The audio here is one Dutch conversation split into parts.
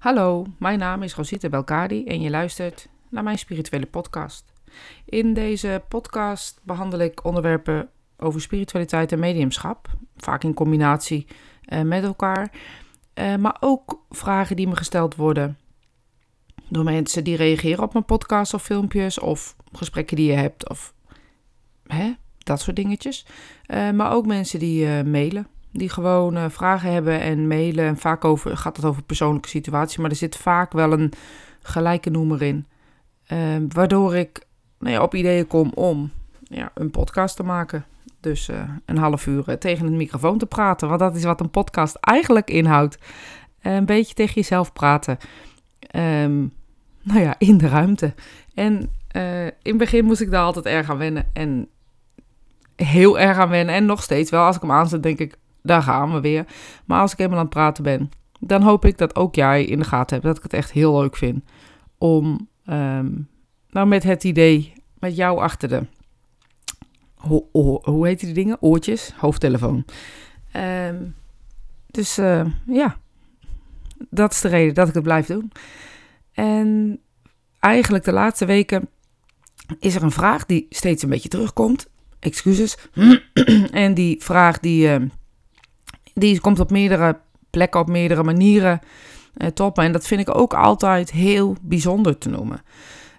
Hallo, mijn naam is Rosita Belkadi en je luistert naar mijn spirituele podcast. In deze podcast behandel ik onderwerpen over spiritualiteit en mediumschap, vaak in combinatie eh, met elkaar, eh, maar ook vragen die me gesteld worden door mensen die reageren op mijn podcast of filmpjes of gesprekken die je hebt of hè, dat soort dingetjes. Eh, maar ook mensen die mailen, die gewoon uh, vragen hebben en mailen. En vaak over, gaat het over persoonlijke situaties, maar er zit vaak wel een gelijke noemer in. waardoor ik nou ja, op ideeën kom om ja, een podcast te maken. Dus een half uur tegen een microfoon te praten. Want dat is wat een podcast eigenlijk inhoudt. een beetje tegen jezelf praten. Um, nou ja, in de ruimte. En in het begin moest ik daar altijd erg aan wennen. En heel erg aan wennen. En nog steeds wel. Als ik hem aanzet, denk ik, daar gaan we weer. Maar als ik helemaal aan het praten ben, dan hoop ik dat ook jij in de gaten hebt. Dat ik het echt heel leuk vind. Om, um, nou met het idee, met jou achter de, ho, hoe heet die dingen? Oortjes, hoofdtelefoon. Um, dus uh, ja, dat is de reden dat ik het blijf doen. En eigenlijk de laatste weken is er een vraag die steeds een beetje terugkomt excuses. en die vraag die, uh, die komt op meerdere plekken, op meerdere manieren uh, toppen. En dat vind ik ook altijd heel bijzonder te noemen.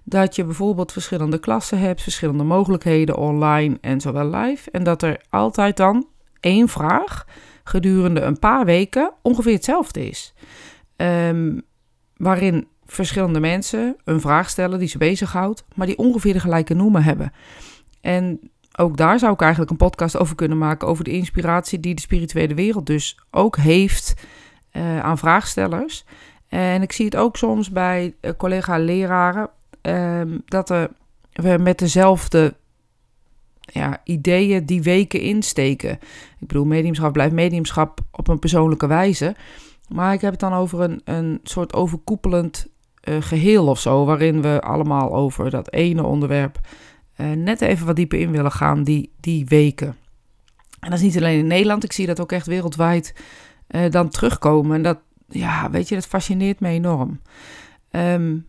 Dat je bijvoorbeeld verschillende klassen hebt, verschillende mogelijkheden online en zowel live. En dat er altijd dan één vraag gedurende een paar weken ongeveer hetzelfde is. Um, waarin verschillende mensen een vraag stellen die ze bezighoudt, maar die ongeveer de gelijke noemen hebben. En ook daar zou ik eigenlijk een podcast over kunnen maken. Over de inspiratie die de spirituele wereld dus ook heeft uh, aan vraagstellers. En ik zie het ook soms bij uh, collega-leraren. Uh, dat er, we met dezelfde ja, ideeën die weken insteken. Ik bedoel, mediumschap blijft mediumschap op een persoonlijke wijze. Maar ik heb het dan over een, een soort overkoepelend uh, geheel of zo. Waarin we allemaal over dat ene onderwerp uh, net even wat dieper in willen gaan die, die weken. En dat is niet alleen in Nederland, ik zie dat ook echt wereldwijd uh, dan terugkomen. En dat, ja, weet je, dat fascineert me enorm. Um,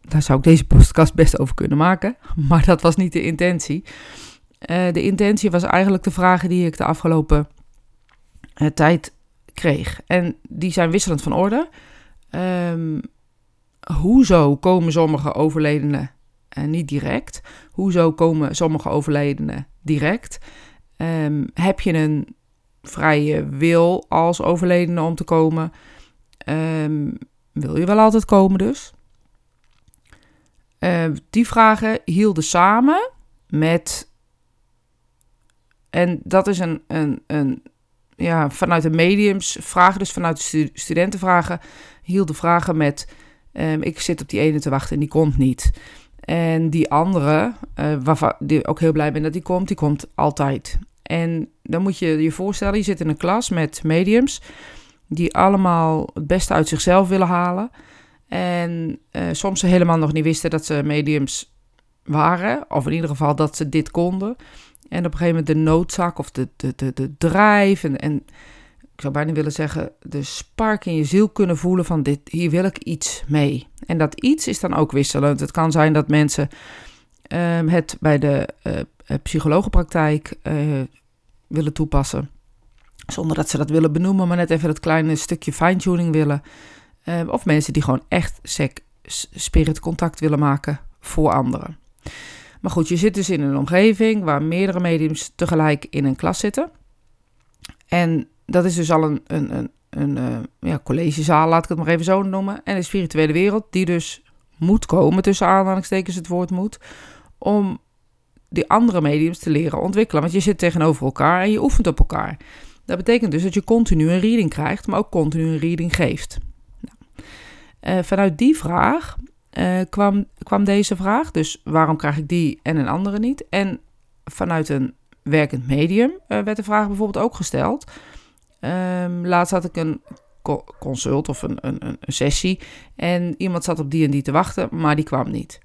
daar zou ik deze podcast best over kunnen maken, maar dat was niet de intentie. Uh, de intentie was eigenlijk de vragen die ik de afgelopen tijd kreeg. En die zijn wisselend van orde. Um, hoezo komen sommige overledenen en niet direct. Hoezo komen sommige overledenen direct? Um, heb je een vrije wil als overledene om te komen? Um, wil je wel altijd komen dus? Uh, die vragen hielden samen met. En dat is een, een, een ja, vanuit de mediums vragen, dus vanuit de studentenvragen, hielden vragen met. Ik zit op die ene te wachten en die komt niet. En die andere, uh, waarvan die ook heel blij ben dat die komt, die komt altijd. En dan moet je je voorstellen, je zit in een klas met mediums die allemaal het beste uit zichzelf willen halen. En uh, soms ze helemaal nog niet wisten dat ze mediums waren, of in ieder geval dat ze dit konden. En op een gegeven moment de noodzaak of de, de, de, de drijf en, en ik zou bijna willen zeggen, de spark in je ziel kunnen voelen van dit, hier wil ik iets mee. En dat iets is dan ook wisselend. Het kan zijn dat mensen um, het bij de uh, psychologenpraktijk uh, willen toepassen. Zonder dat ze dat willen benoemen, maar net even dat kleine stukje fine-tuning willen. Um, of mensen die gewoon echt sec, spirit contact willen maken voor anderen. Maar goed, je zit dus in een omgeving waar meerdere mediums tegelijk in een klas zitten. En dat is dus al een, een, een, een uh, ja, collegezaal, laat ik het maar even zo noemen. En de spirituele wereld, die dus moet komen, tussen aanhalingstekens het woord moet, om die andere mediums te leren ontwikkelen. Want je zit tegenover elkaar en je oefent op elkaar. Dat betekent dus dat je continu een reading krijgt, maar ook continu een reading geeft. Nou, uh, vanuit die vraag uh, kwam, kwam deze vraag. Dus waarom krijg ik die en een andere niet? En vanuit een werkend medium werd de vraag bijvoorbeeld ook gesteld. Um, laatst had ik een consult of een, een, een, sessie en iemand zat op die en die te wachten, maar die kwam niet.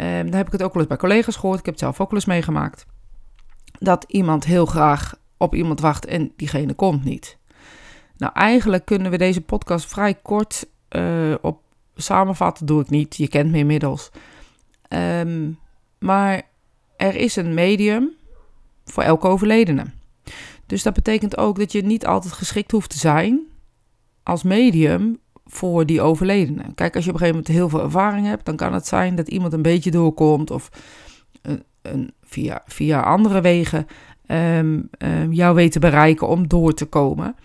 Um, dan heb ik het ook wel eens bij collega's gehoord, ik heb het zelf ook wel eens meegemaakt. Dat iemand heel graag op iemand wacht en diegene komt niet. Nou, eigenlijk kunnen we deze podcast vrij kort uh, op samenvatten doe ik niet. Je kent me inmiddels. Um, maar er is een medium voor elke overledene. Dus dat betekent ook dat je niet altijd geschikt hoeft te zijn als medium voor die overledene. Kijk, als je op een gegeven moment heel veel ervaring hebt, dan kan het zijn dat iemand een beetje doorkomt of een, een, via, via andere wegen um, um, jou weet te bereiken om door te komen.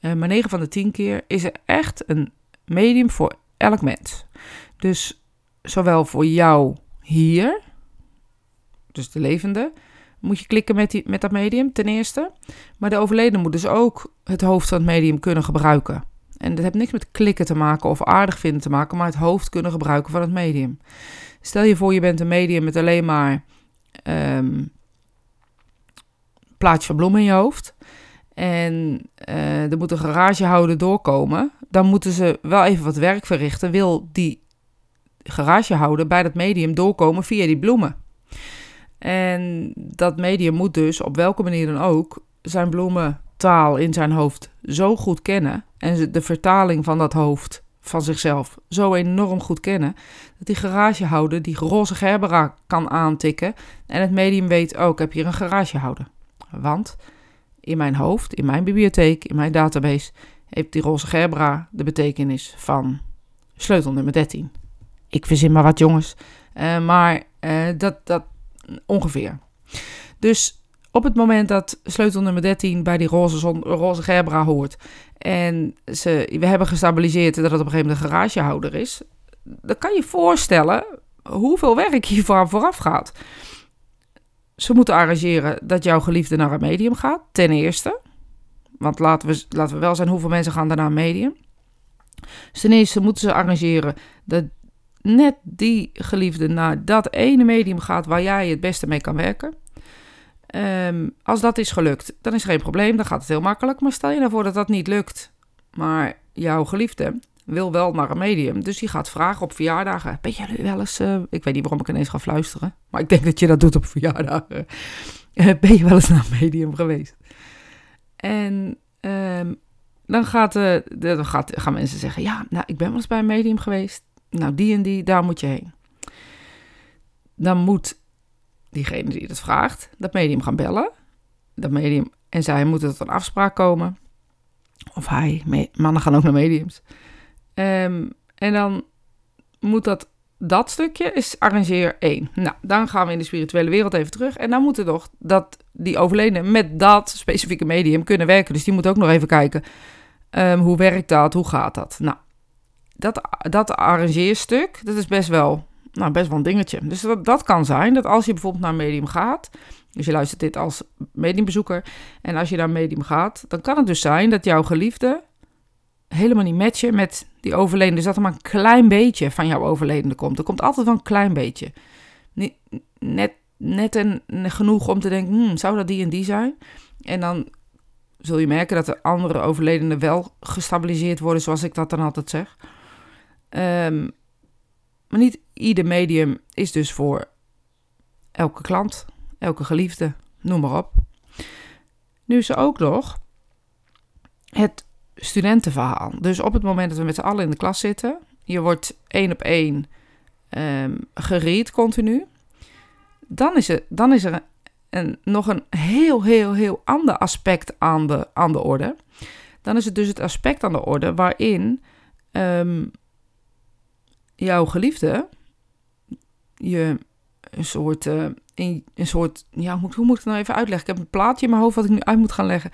Uh, maar 9 van de 10 keer is er echt een medium voor elk mens. Dus zowel voor jou hier, dus de levende, moet je klikken met, die, met dat medium ten eerste. Maar de overledene moet dus ook het hoofd van het medium kunnen gebruiken. En dat heeft niks met klikken te maken of aardig vinden te maken, maar het hoofd kunnen gebruiken van het medium. Stel je voor, je bent een medium met alleen maar um, plaatje van bloemen in je hoofd. En uh, er moet een garagehouder doorkomen. Dan moeten ze wel even wat werk verrichten. Wil die garagehouder bij dat medium doorkomen via die bloemen. En dat medium moet dus op welke manier dan ook zijn bloementaal in zijn hoofd zo goed kennen. En de vertaling van dat hoofd van zichzelf zo enorm goed kennen. Dat die garagehouder die roze gerbera kan aantikken. En het medium weet ook, oh, ik heb hier een garagehouder. Want in mijn hoofd, in mijn bibliotheek, in mijn database, heeft die roze gerbera de betekenis van sleutel nummer 13. Ik verzin maar wat jongens, uh, maar uh, dat, dat ongeveer. Dus op het moment dat sleutel nummer 13 bij die roze, zon, roze gerbera hoort en ze, we hebben gestabiliseerd dat het op een gegeven moment een garagehouder is, dan kan je voorstellen hoeveel werk hiervoor vooraf gaat. Ze moeten arrangeren dat jouw geliefde naar een medium gaat, ten eerste. Want laten we, laten we wel zijn, hoeveel mensen gaan naar een medium? Ten eerste moeten ze arrangeren dat net die geliefde naar dat ene medium gaat waar jij het beste mee kan werken. Um, als dat is gelukt, dan is er geen probleem, dan gaat het heel makkelijk. Maar stel je nou voor dat dat niet lukt, maar jouw geliefde wil wel naar een medium. Dus die gaat vragen op verjaardagen. Ben jij wel eens... Uh, ik weet niet waarom ik ineens ga fluisteren. Maar ik denk dat je dat doet op verjaardagen. Uh, ben je wel eens naar een medium geweest? En um, dan, gaat, dan gaat, gaan mensen zeggen... Ja, nou, ik ben wel eens bij een medium geweest. Nou, die en die, daar moet je heen. Dan moet diegene die het vraagt, dat medium gaan bellen. Dat medium en zij moeten tot een afspraak komen. Of hij, mannen gaan ook naar mediums. Um, en dan moet dat, dat stukje is arrangeer 1. Nou, dan gaan we in de spirituele wereld even terug. En dan moet er nog dat die overledene met dat specifieke medium kunnen werken. Dus die moet ook nog even kijken, um, hoe werkt dat, hoe gaat dat? Nou, dat, dat arrangeerstuk, dat is best wel, nou, best wel een dingetje. Dus dat, dat kan zijn dat als je bijvoorbeeld naar medium gaat... Dus je luistert dit als mediumbezoeker. En als je naar medium gaat, dan kan het dus zijn dat jouw geliefde helemaal niet matchen met die overledene. Dus dat er maar een klein beetje van jouw overledene komt. Er komt altijd wel een klein beetje. net net en genoeg om te denken, hmm, zou dat die en die zijn? En dan zul je merken dat de andere overledenen wel gestabiliseerd worden, zoals ik dat dan altijd zeg. Um, maar niet ieder medium is dus voor elke klant, elke geliefde, noem maar op. Nu is er ook nog het studentenverhaal. Dus op het moment dat we met z'n allen in de klas zitten, je wordt één op één um, gereed continu, dan is er, dan is er een, nog een heel, heel, heel ander aspect aan de, aan de orde. Dan is het dus het aspect aan de orde waarin um, jouw geliefde je een soort, een, een soort, ja, hoe, hoe moet ik het nou even uitleggen? Ik heb een plaatje in mijn hoofd wat ik nu uit moet gaan leggen.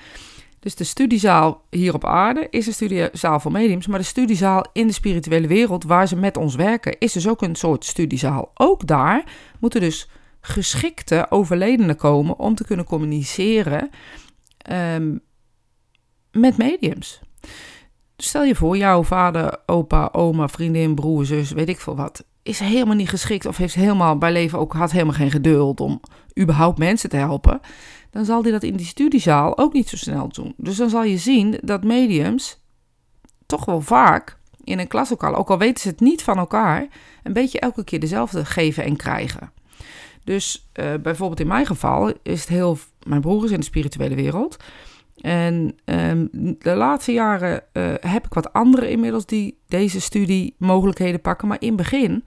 Dus de studiezaal hier op aarde is een studiezaal voor mediums, maar de studiezaal in de spirituele wereld waar ze met ons werken is dus ook een soort studiezaal. Ook daar moeten dus geschikte overledenen komen om te kunnen communiceren um, met mediums. Stel je voor, jouw vader, opa, oma, vriendin, broer, zus, weet ik veel wat, is helemaal niet geschikt of heeft helemaal bij leven ook had helemaal geen geduld om überhaupt mensen te helpen dan zal hij dat in die studiezaal ook niet zo snel doen. Dus dan zal je zien dat mediums toch wel vaak in een klaslokaal, ook al weten ze het niet van elkaar, een beetje elke keer dezelfde geven en krijgen. Dus uh, bijvoorbeeld in mijn geval is het heel. Mijn broer is in de spirituele wereld. En ehm, de laatste jaren uh, heb ik wat anderen inmiddels die deze studie mogelijkheden pakken. Maar in het begin,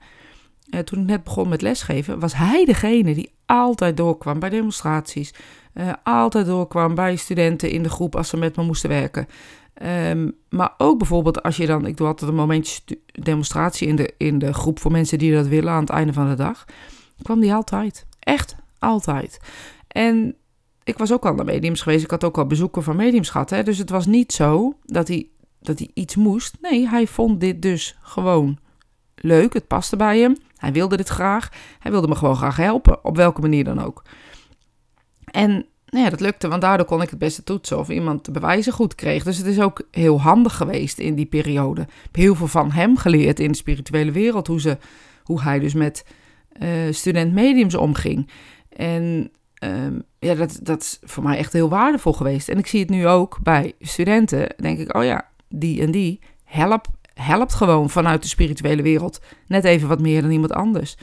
uh, toen ik net begon met lesgeven, was hij degene die altijd doorkwam bij demonstraties. Uh, altijd doorkwam bij studenten in de groep als ze met me moesten werken. Um, maar ook bijvoorbeeld als je dan, ik doe altijd een momentje demonstratie in de, in de groep voor mensen die dat willen aan het einde van de dag. Kwam die altijd. Echt altijd. En ik was ook al naar mediums geweest. Ik had ook al bezoeken van mediums gehad. Hè? Dus het was niet zo dat hij, dat hij iets moest. Nee, hij vond dit dus gewoon leuk. Het paste bij hem. Hij wilde dit graag. Hij wilde me gewoon graag helpen. Op welke manier dan ook. En nou ja, dat lukte, want daardoor kon ik het beste toetsen of iemand de bewijzen goed kreeg. Dus het is ook heel handig geweest in die periode. Ik heb heel veel van hem geleerd in de spirituele wereld. Hoe, ze, hoe hij dus met uh, student mediums omging. En um, ja, dat, dat is voor mij echt heel waardevol geweest. En ik zie het nu ook bij studenten. Denk ik, oh ja, die en die help, helpt gewoon vanuit de spirituele wereld net even wat meer dan iemand anders.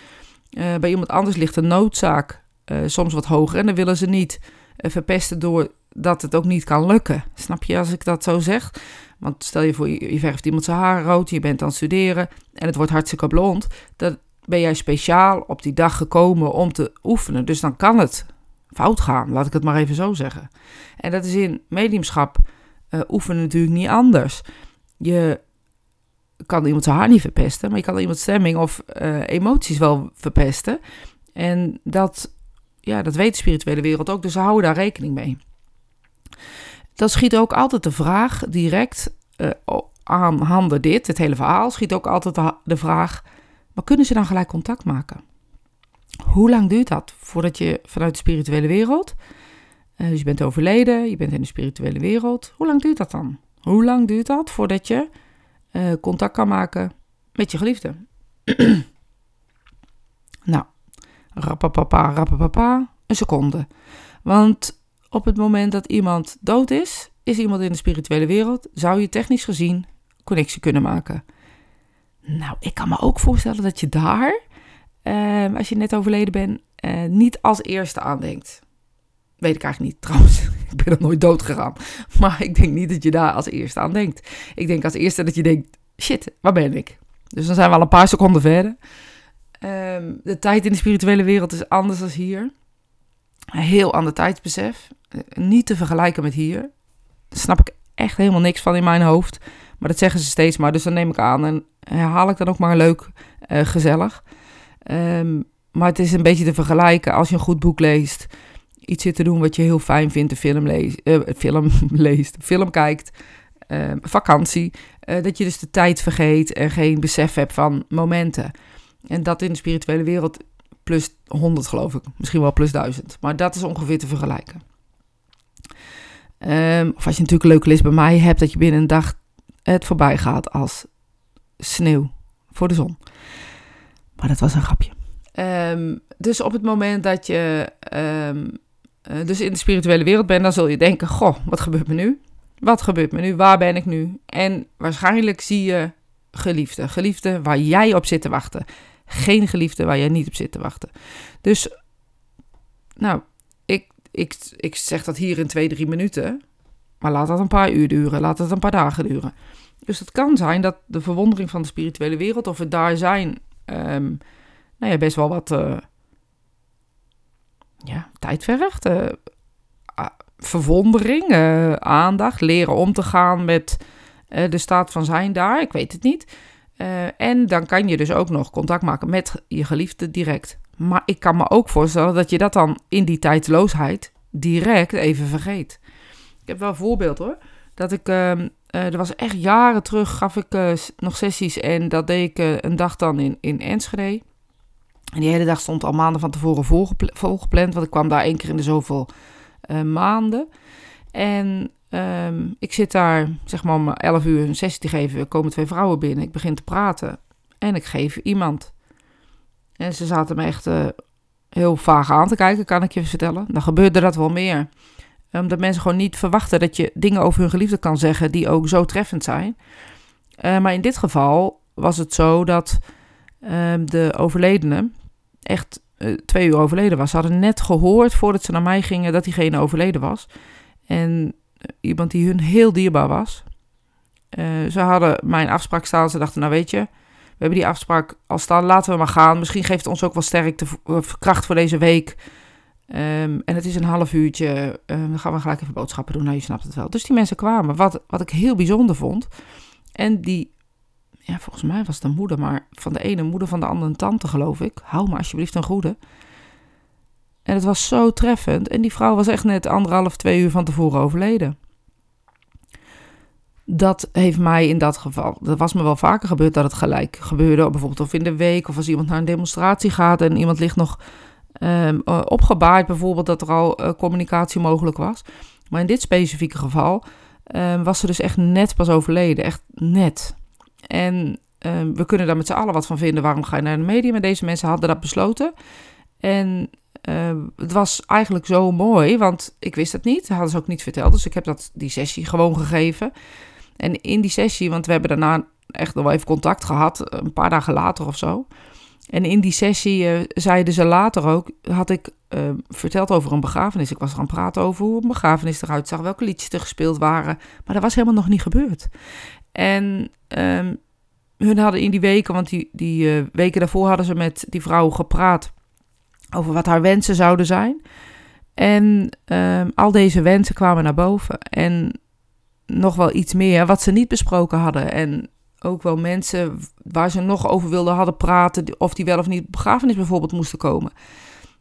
Uh, bij iemand anders ligt de noodzaak uh, soms wat hoger en dan willen ze niet uh, verpesten door dat het ook niet kan lukken. Snap je als ik dat zo zeg? Want stel je voor, je, je verft iemand zijn haar rood, je bent aan het studeren en het wordt hartstikke blond. Dan ben jij speciaal op die dag gekomen om te oefenen. Dus dan kan het fout gaan, laat ik het maar even zo zeggen. En dat is in mediumschap uh, oefenen natuurlijk niet anders. Je kan iemand zijn haar niet verpesten, maar je kan iemand stemming of uh, emoties wel verpesten. En dat, ja, dat weet de spirituele wereld ook, dus ze houden daar rekening mee. Dan schiet ook altijd de vraag direct uh, aan handen dit, het hele verhaal, schiet ook altijd de vraag, maar kunnen ze dan gelijk contact maken? Hoe lang duurt dat voordat je vanuit de spirituele wereld, uh, dus je bent overleden, je bent in de spirituele wereld, hoe lang duurt dat dan? Hoe lang duurt dat voordat je uh, contact kan maken met je geliefde? nou, rappapapa, rappapapa, een seconde. Want op het moment dat iemand dood is, is iemand in de spirituele wereld, zou je technisch gezien connectie kunnen maken. Nou, ik kan me ook voorstellen dat je daar uh, als je net overleden bent, uh, niet als eerste aandenkt. Weet ik eigenlijk niet, trouwens. ik ben nog nooit dood gegaan. Maar ik denk niet dat je daar als eerste aan denkt. Ik denk als eerste dat je denkt, shit, waar ben ik? Dus dan zijn we al een paar seconden verder. Um, de tijd in de spirituele wereld is anders dan hier. Heel ander tijdsbesef. Uh, niet te vergelijken met hier. Daar snap ik echt helemaal niks van in mijn hoofd. Maar dat zeggen ze steeds maar. Dus dan neem ik aan en herhaal ik dan ook maar leuk, uh, gezellig. Um, maar het is een beetje te vergelijken als je een goed boek leest. Iets zit te doen wat je heel fijn vindt. Een film, lees, uh, film leest, film kijkt. Uh, vakantie. Uh, dat je dus de tijd vergeet en geen besef hebt van momenten. En dat in de spirituele wereld plus 100 geloof ik. Misschien wel plus 1000. Maar dat is ongeveer te vergelijken. Um, of als je natuurlijk een leuke list bij mij hebt. Dat je binnen een dag het voorbij gaat als sneeuw voor de zon. Maar dat was een grapje. Um, dus op het moment dat je um, uh, dus in de spirituele wereld bent, dan zul je denken: Goh, wat gebeurt me nu? Wat gebeurt me nu? Waar ben ik nu? En waarschijnlijk zie je geliefde. Geliefde waar jij op zit te wachten. Geen geliefde waar jij niet op zit te wachten. Dus, nou, ik, ik, ik zeg dat hier in twee, drie minuten. Maar laat dat een paar uur duren. Laat dat een paar dagen duren. Dus het kan zijn dat de verwondering van de spirituele wereld, of het daar zijn um, nou ja, best wel wat uh, ja, tijd vergt. Uh, verwondering, uh, aandacht, leren om te gaan met de staat van zijn daar. Ik weet het niet. en dan kan je dus ook nog contact maken met je geliefde direct. Maar ik kan me ook voorstellen dat je dat dan in die tijdloosheid direct even vergeet. Ik heb wel een voorbeeld hoor. Dat ik ehm, uh, er was echt jaren terug, gaf ik uh, nog sessies en dat deed ik uh, een dag dan in, in Enschede. En die hele dag stond al maanden van tevoren volgepl volgepland, want ik kwam daar één keer in de zoveel maanden. En um, ik zit daar, zeg maar om 11 uur een sessie te geven, er komen twee vrouwen binnen, ik begin te praten en ik geef iemand. En ze zaten me echt heel vaag aan te kijken, kan ik je vertellen. Dan gebeurde dat wel meer omdat mensen gewoon niet verwachten dat je dingen over hun geliefde kan zeggen die ook zo treffend zijn. Uh, maar in dit geval was het zo dat uh, de overledene echt uh, twee uur overleden was. Ze hadden net gehoord voordat ze naar mij gingen dat diegene overleden was. En iemand die hun heel dierbaar was. Eh, ze hadden mijn afspraak staan. Ze dachten, nou weet je, we hebben die afspraak al staan. Laten we maar gaan. Misschien geeft het ons ook wel sterk de kracht voor deze week. Ehm, en het is een half uurtje. Um, dan gaan we gelijk even boodschappen doen. Nou, je snapt het wel. Dus die mensen kwamen. Wat, wat ik heel bijzonder vond. En die, ja, volgens mij was het een moeder, maar van de ene moeder, van de andere een tante, geloof ik. Hou me alsjeblieft een goede. En het was zo treffend. En die vrouw was echt net anderhalf, twee uur van tevoren overleden. Dat heeft mij in dat geval, dat was me wel vaker gebeurd dat het gelijk gebeurde. Bijvoorbeeld of in de week, of als iemand naar een demonstratie gaat en iemand ligt nog um, opgebaard, bijvoorbeeld dat er al uh, communicatie mogelijk was. Maar in dit specifieke geval um, was ze dus echt net pas overleden. Echt net. En um, we kunnen daar met z'n allen wat van vinden. Waarom ga je naar de media? Maar deze mensen hadden dat besloten. En het was eigenlijk zo mooi, want ik wist het niet. Hadden ze ook niet verteld. Dus ik heb dat, die sessie gewoon gegeven. En in die sessie, want we hebben daarna echt nog wel even contact gehad, een paar dagen later of zo. En in die sessie uh, zeiden ze later ook, had ik uh, verteld over een begrafenis. Ik was gaan praten over hoe een begrafenis eruit zag, welke liedjes er gespeeld waren. Maar dat was helemaal nog niet gebeurd. En um, hun hadden in die weken, want die, die uh, weken daarvoor hadden ze met die vrouw gepraat over wat haar wensen zouden zijn. En um, al deze wensen kwamen naar boven. En nog wel iets meer wat ze niet besproken hadden. En ook wel mensen waar ze nog over wilden hadden praten, of die wel of niet begrafenis bijvoorbeeld moesten komen.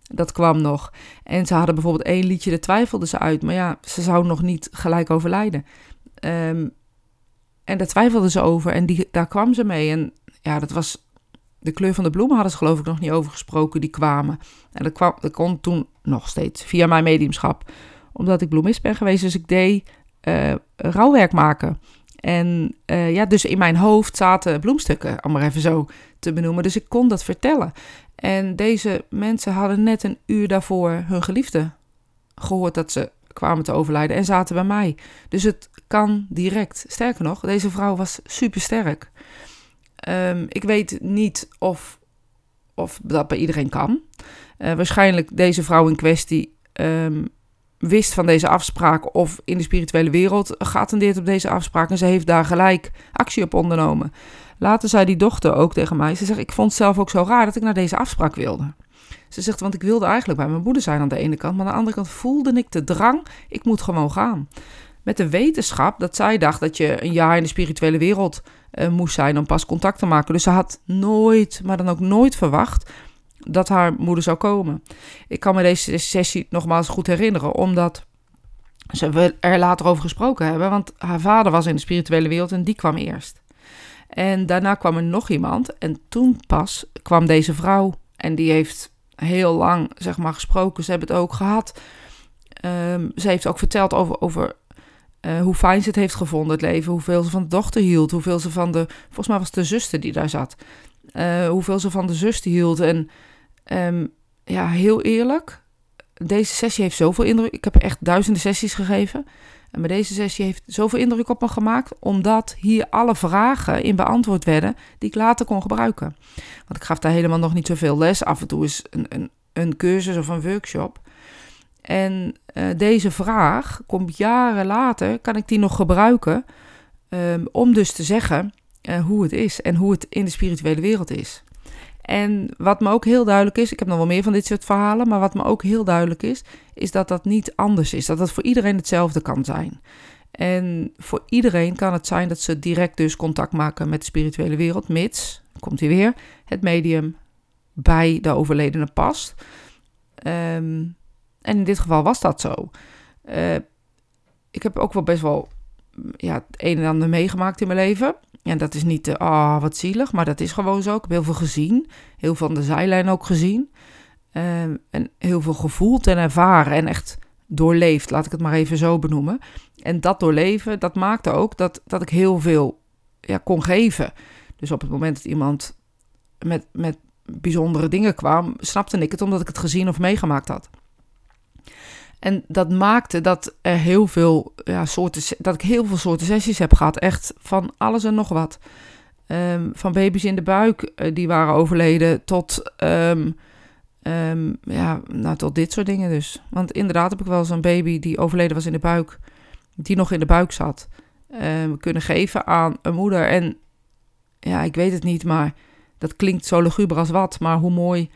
Dat kwam nog. En ze hadden bijvoorbeeld één liedje, daar twijfelden ze uit. Maar ja, ze zou nog niet gelijk overlijden. Um, en daar twijfelden ze over en die, daar kwam ze mee. En ja, dat was de kleur van de bloemen hadden ze geloof ik nog niet over gesproken, die kwamen. En dat, kwam, dat kon toen nog steeds via mijn mediumschap. Omdat ik bloemist ben geweest, dus ik deed uh, rouwwerk maken. En uh, ja, dus in mijn hoofd zaten bloemstukken, om maar even zo te benoemen. Dus ik kon dat vertellen. En deze mensen hadden net een uur daarvoor hun geliefde gehoord dat ze kwamen te overlijden en zaten bij mij. Dus het kan direct. Sterker nog, deze vrouw was super sterk. Um, ik weet niet of, of dat bij iedereen kan. Uh, waarschijnlijk deze vrouw in kwestie um, wist van deze afspraak of in de spirituele wereld geattendeerd op deze afspraak en ze heeft daar gelijk actie op ondernomen. Later zei die dochter ook tegen mij, ze zegt ik vond het zelf ook zo raar dat ik naar deze afspraak wilde. Ze zegt, want ik wilde eigenlijk bij mijn moeder zijn aan de ene kant, maar aan de andere kant voelde ik de drang, ik moet gewoon gaan. Met de wetenschap dat zij dacht dat je een jaar in de spirituele wereld uh, moest zijn om pas contact te maken. Dus ze had nooit, maar dan ook nooit verwacht dat haar moeder zou komen. Ik kan me deze sessie nogmaals goed herinneren, omdat ze er later over gesproken hebben. Want haar vader was in de spirituele wereld en die kwam eerst. En daarna kwam er nog iemand en toen pas kwam deze vrouw. En die heeft heel lang zeg maar, gesproken. Ze hebben het ook gehad. Um, ze heeft ook verteld over, over uh, hoe fijn ze het heeft gevonden, het leven. Hoeveel ze van de dochter hield. Hoeveel ze van de. Volgens mij was het de zuster die daar zat. Uh, hoeveel ze van de zuster hield. En um, ja, heel eerlijk. Deze sessie heeft zoveel indruk. Ik heb echt duizenden sessies gegeven. En bij deze sessie heeft zoveel indruk op me gemaakt, omdat hier alle vragen in beantwoord werden die ik later kon gebruiken. Want ik gaf daar helemaal nog niet zoveel les. Af en toe is een, een, een cursus of een workshop. En uh, deze vraag komt jaren later, kan ik die nog gebruiken um, om dus te zeggen uh, hoe het is en hoe het in de spirituele wereld is. En wat me ook heel duidelijk is, ik heb nog wel meer van dit soort verhalen, maar wat me ook heel duidelijk is, is dat dat niet anders is. Dat dat voor iedereen hetzelfde kan zijn. En voor iedereen kan het zijn dat ze direct dus contact maken met de spirituele wereld, mits, komt hij weer, het medium bij de overledene past. Um, en in dit geval was dat zo. Uh, ik heb ook wel best wel ja, het een en ander meegemaakt in mijn leven. En dat is niet, ah, oh, wat zielig, maar dat is gewoon zo. Ik heb heel veel gezien. Heel veel van de zijlijn ook gezien. Uh, en heel veel gevoeld en ervaren en echt doorleefd, laat ik het maar even zo benoemen. En dat doorleven, dat maakte ook dat, dat ik heel veel ja, kon geven. Dus op het moment dat iemand met, met bijzondere dingen kwam, snapte ik het omdat ik het gezien of meegemaakt had. En dat maakte dat er heel veel ja, soorten, dat ik heel veel soorten sessies heb gehad. Echt van alles en nog wat. Um, van baby's in de buik uh, die waren overleden tot, um, um, ja, nou, tot dit soort dingen dus. Want inderdaad heb ik wel zo'n baby die overleden was in de buik. die nog in de buik zat, ehm, kunnen geven aan een moeder. En ja, ik weet het niet, maar dat klinkt zo luguber als wat. Maar hoe mooi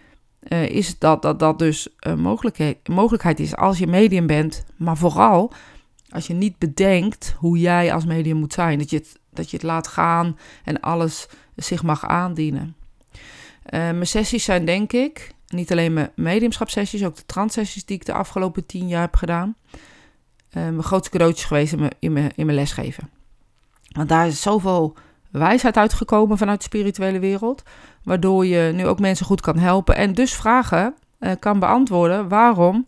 uh, is dat dat, dat dus een mogelijkheid, mogelijkheid is als je medium bent. Maar vooral als je niet bedenkt hoe jij als medium moet zijn. Dat je het, dat je het laat gaan en alles zich mag aandienen. Uh, mijn sessies zijn denk ik, niet alleen mijn mediumschapsessies, ook de transsessies die ik de afgelopen tien jaar heb gedaan. Uh, mijn grootste cadeautjes geweest in mijn, in, mijn, in mijn lesgeven. Want daar is zoveel wijsheid uitgekomen vanuit de spirituele wereld. Waardoor je nu ook mensen goed kan helpen. En dus vragen uh, kan beantwoorden waarom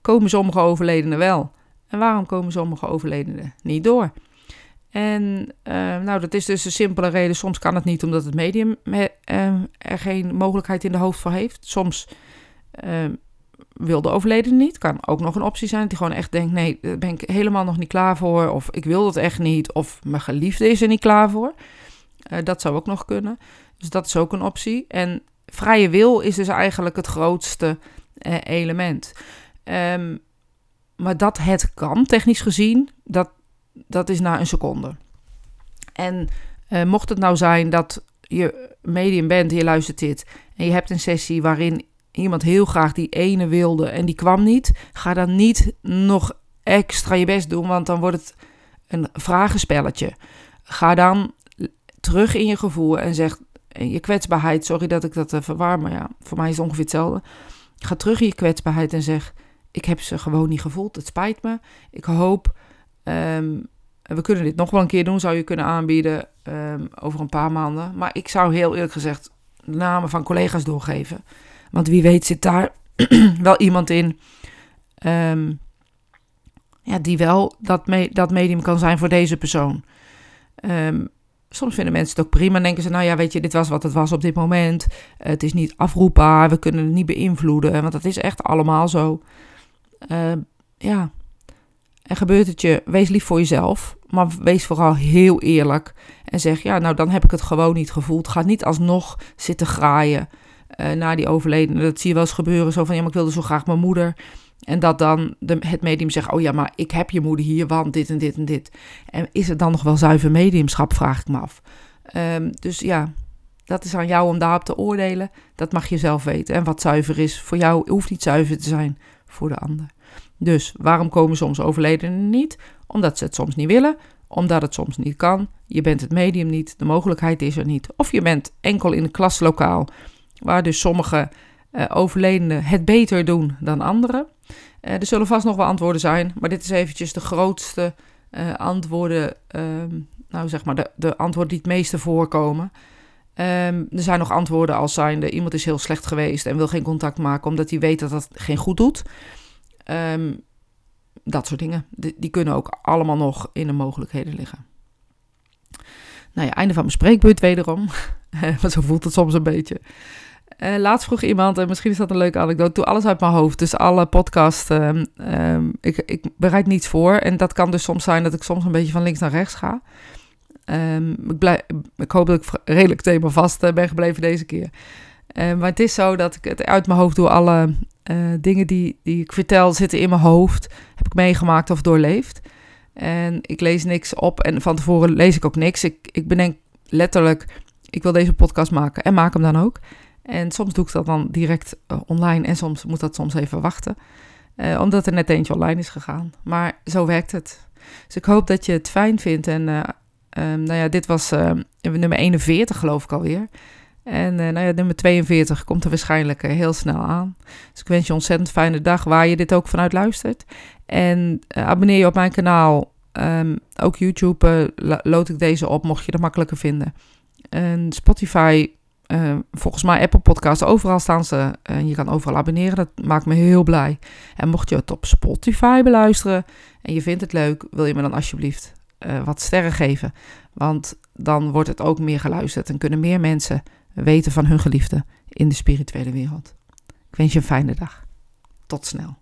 komen sommige overledenen wel? En waarom komen sommige overledenen niet door? En uh, nou, dat is dus een simpele reden. Soms kan het niet omdat het medium uh, er geen mogelijkheid in de hoofd voor heeft. Soms wil de overledene niet. Kan ook nog een optie zijn. Dat gewoon echt denkt: nee, daar ben ik helemaal nog niet klaar voor. Of ik wil dat echt niet. Of mijn geliefde is er niet klaar voor. Uh, dat zou ook nog kunnen. Dus dat is ook een optie. En vrije wil is dus eigenlijk het grootste uh, element. Um, maar dat het kan, technisch gezien, dat, dat is na een seconde. En mocht het nou zijn dat je medium bent en je luistert dit... en je hebt een sessie waarin iemand heel graag die ene wilde en die kwam niet... ga dan niet nog extra je best doen, want dan wordt het een vragenspelletje. Ga dan terug in je gevoel en zeg je kwetsbaarheid, sorry dat ik dat verwar, maar ja, voor mij is het ongeveer hetzelfde. Ga terug in je kwetsbaarheid en zeg, ik heb ze gewoon niet gevoeld, het spijt me. Ik hoop, um, we kunnen dit nog wel een keer doen, zou je kunnen aanbieden um, over een paar maanden. Maar ik zou heel eerlijk gezegd namen van collega's doorgeven. Want wie weet zit daar wel iemand in um, ja, die wel dat, dat medium kan zijn voor deze persoon. Um, soms vinden mensen het ook prima. En denken ze, nou ja, weet je, dit was wat het was op dit moment. Het is niet afroepbaar, we kunnen het niet beïnvloeden. Want dat is echt allemaal zo. Uh, ja, en gebeurt het je, wees lief voor jezelf. Maar wees vooral heel eerlijk. En zeg, ja, nou dan heb ik het gewoon niet gevoeld. Ga niet alsnog zitten graaien uh, naar die overledene. Dat zie je wel eens gebeuren. Zo van, ja, maar ik wilde zo graag mijn moeder. En dat dan de, het medium zegt: Oh ja, maar ik heb je moeder hier, want dit en dit en dit. En is het dan nog wel zuiver mediumschap, vraag ik me af. Um, dus ja, dat is aan jou om daarop te oordelen. Dat mag je zelf weten. En wat zuiver is voor jou, hoeft niet zuiver te zijn voor de ander. Dus waarom komen soms overledenen niet? Omdat ze het soms niet willen, omdat het soms niet kan. Je bent het medium niet, de mogelijkheid is er niet. Of je bent enkel in een klaslokaal, waar dus sommige uh, overledenen het beter doen dan anderen. Uh, er zullen vast nog wel antwoorden zijn, maar dit is eventjes de grootste uh, antwoorden, um, nou zeg maar de, de antwoorden die het meeste voorkomen. Um, er zijn nog antwoorden als zijnde iemand is heel slecht geweest en wil geen contact maken omdat hij weet dat dat geen goed doet. Um, dat soort dingen, die, die, kunnen ook allemaal nog in de mogelijkheden liggen. Nou ja, einde van mijn spreekbeurt wederom. Want zo voelt het soms een beetje. Uh, laatst vroeg iemand, en misschien is dat een leuke anekdote, doe alles uit mijn hoofd. Dus alle podcast, um, um, ik, ik bereid niets voor. En dat kan dus soms zijn dat ik soms een beetje van links naar rechts ga. Um, ik, ik hoop dat ik redelijk thema vast uh, ben gebleven deze keer. Maar het is zo dat ik het uit mijn hoofd doe. Alle uh, dingen die, die ik vertel zitten in mijn hoofd. Heb ik meegemaakt of doorleefd. En ik lees niks op en van tevoren lees ik ook niks. Ik, ik bedenk letterlijk, ik wil deze podcast maken en maak hem dan ook. En soms doe ik dat dan direct uh, online en soms moet dat soms even wachten. Uh, omdat er net eentje online is gegaan. Maar zo werkt het. Dus ik hoop dat je het fijn vindt. En uh, um, nou ja, dit was nummer 41 geloof ik alweer. En nou ja, nummer 42 komt er waarschijnlijk heel snel aan. Dus ik wens je een ontzettend fijne dag waar je dit ook vanuit luistert. En abonneer je op mijn kanaal. Um, ook YouTube lood ik deze op, mocht je dat makkelijker vinden. En Spotify uh, volgens mij Apple Podcasts, overal staan ze. En je kan overal abonneren, dat maakt me heel blij. En mocht je het op Spotify beluisteren en je vindt het leuk, wil je me dan alsjeblieft uh, wat sterren geven. Want dan wordt het ook meer geluisterd en kunnen meer mensen weten van hun geliefde in de spirituele wereld. Ik wens je een fijne dag. Tot snel.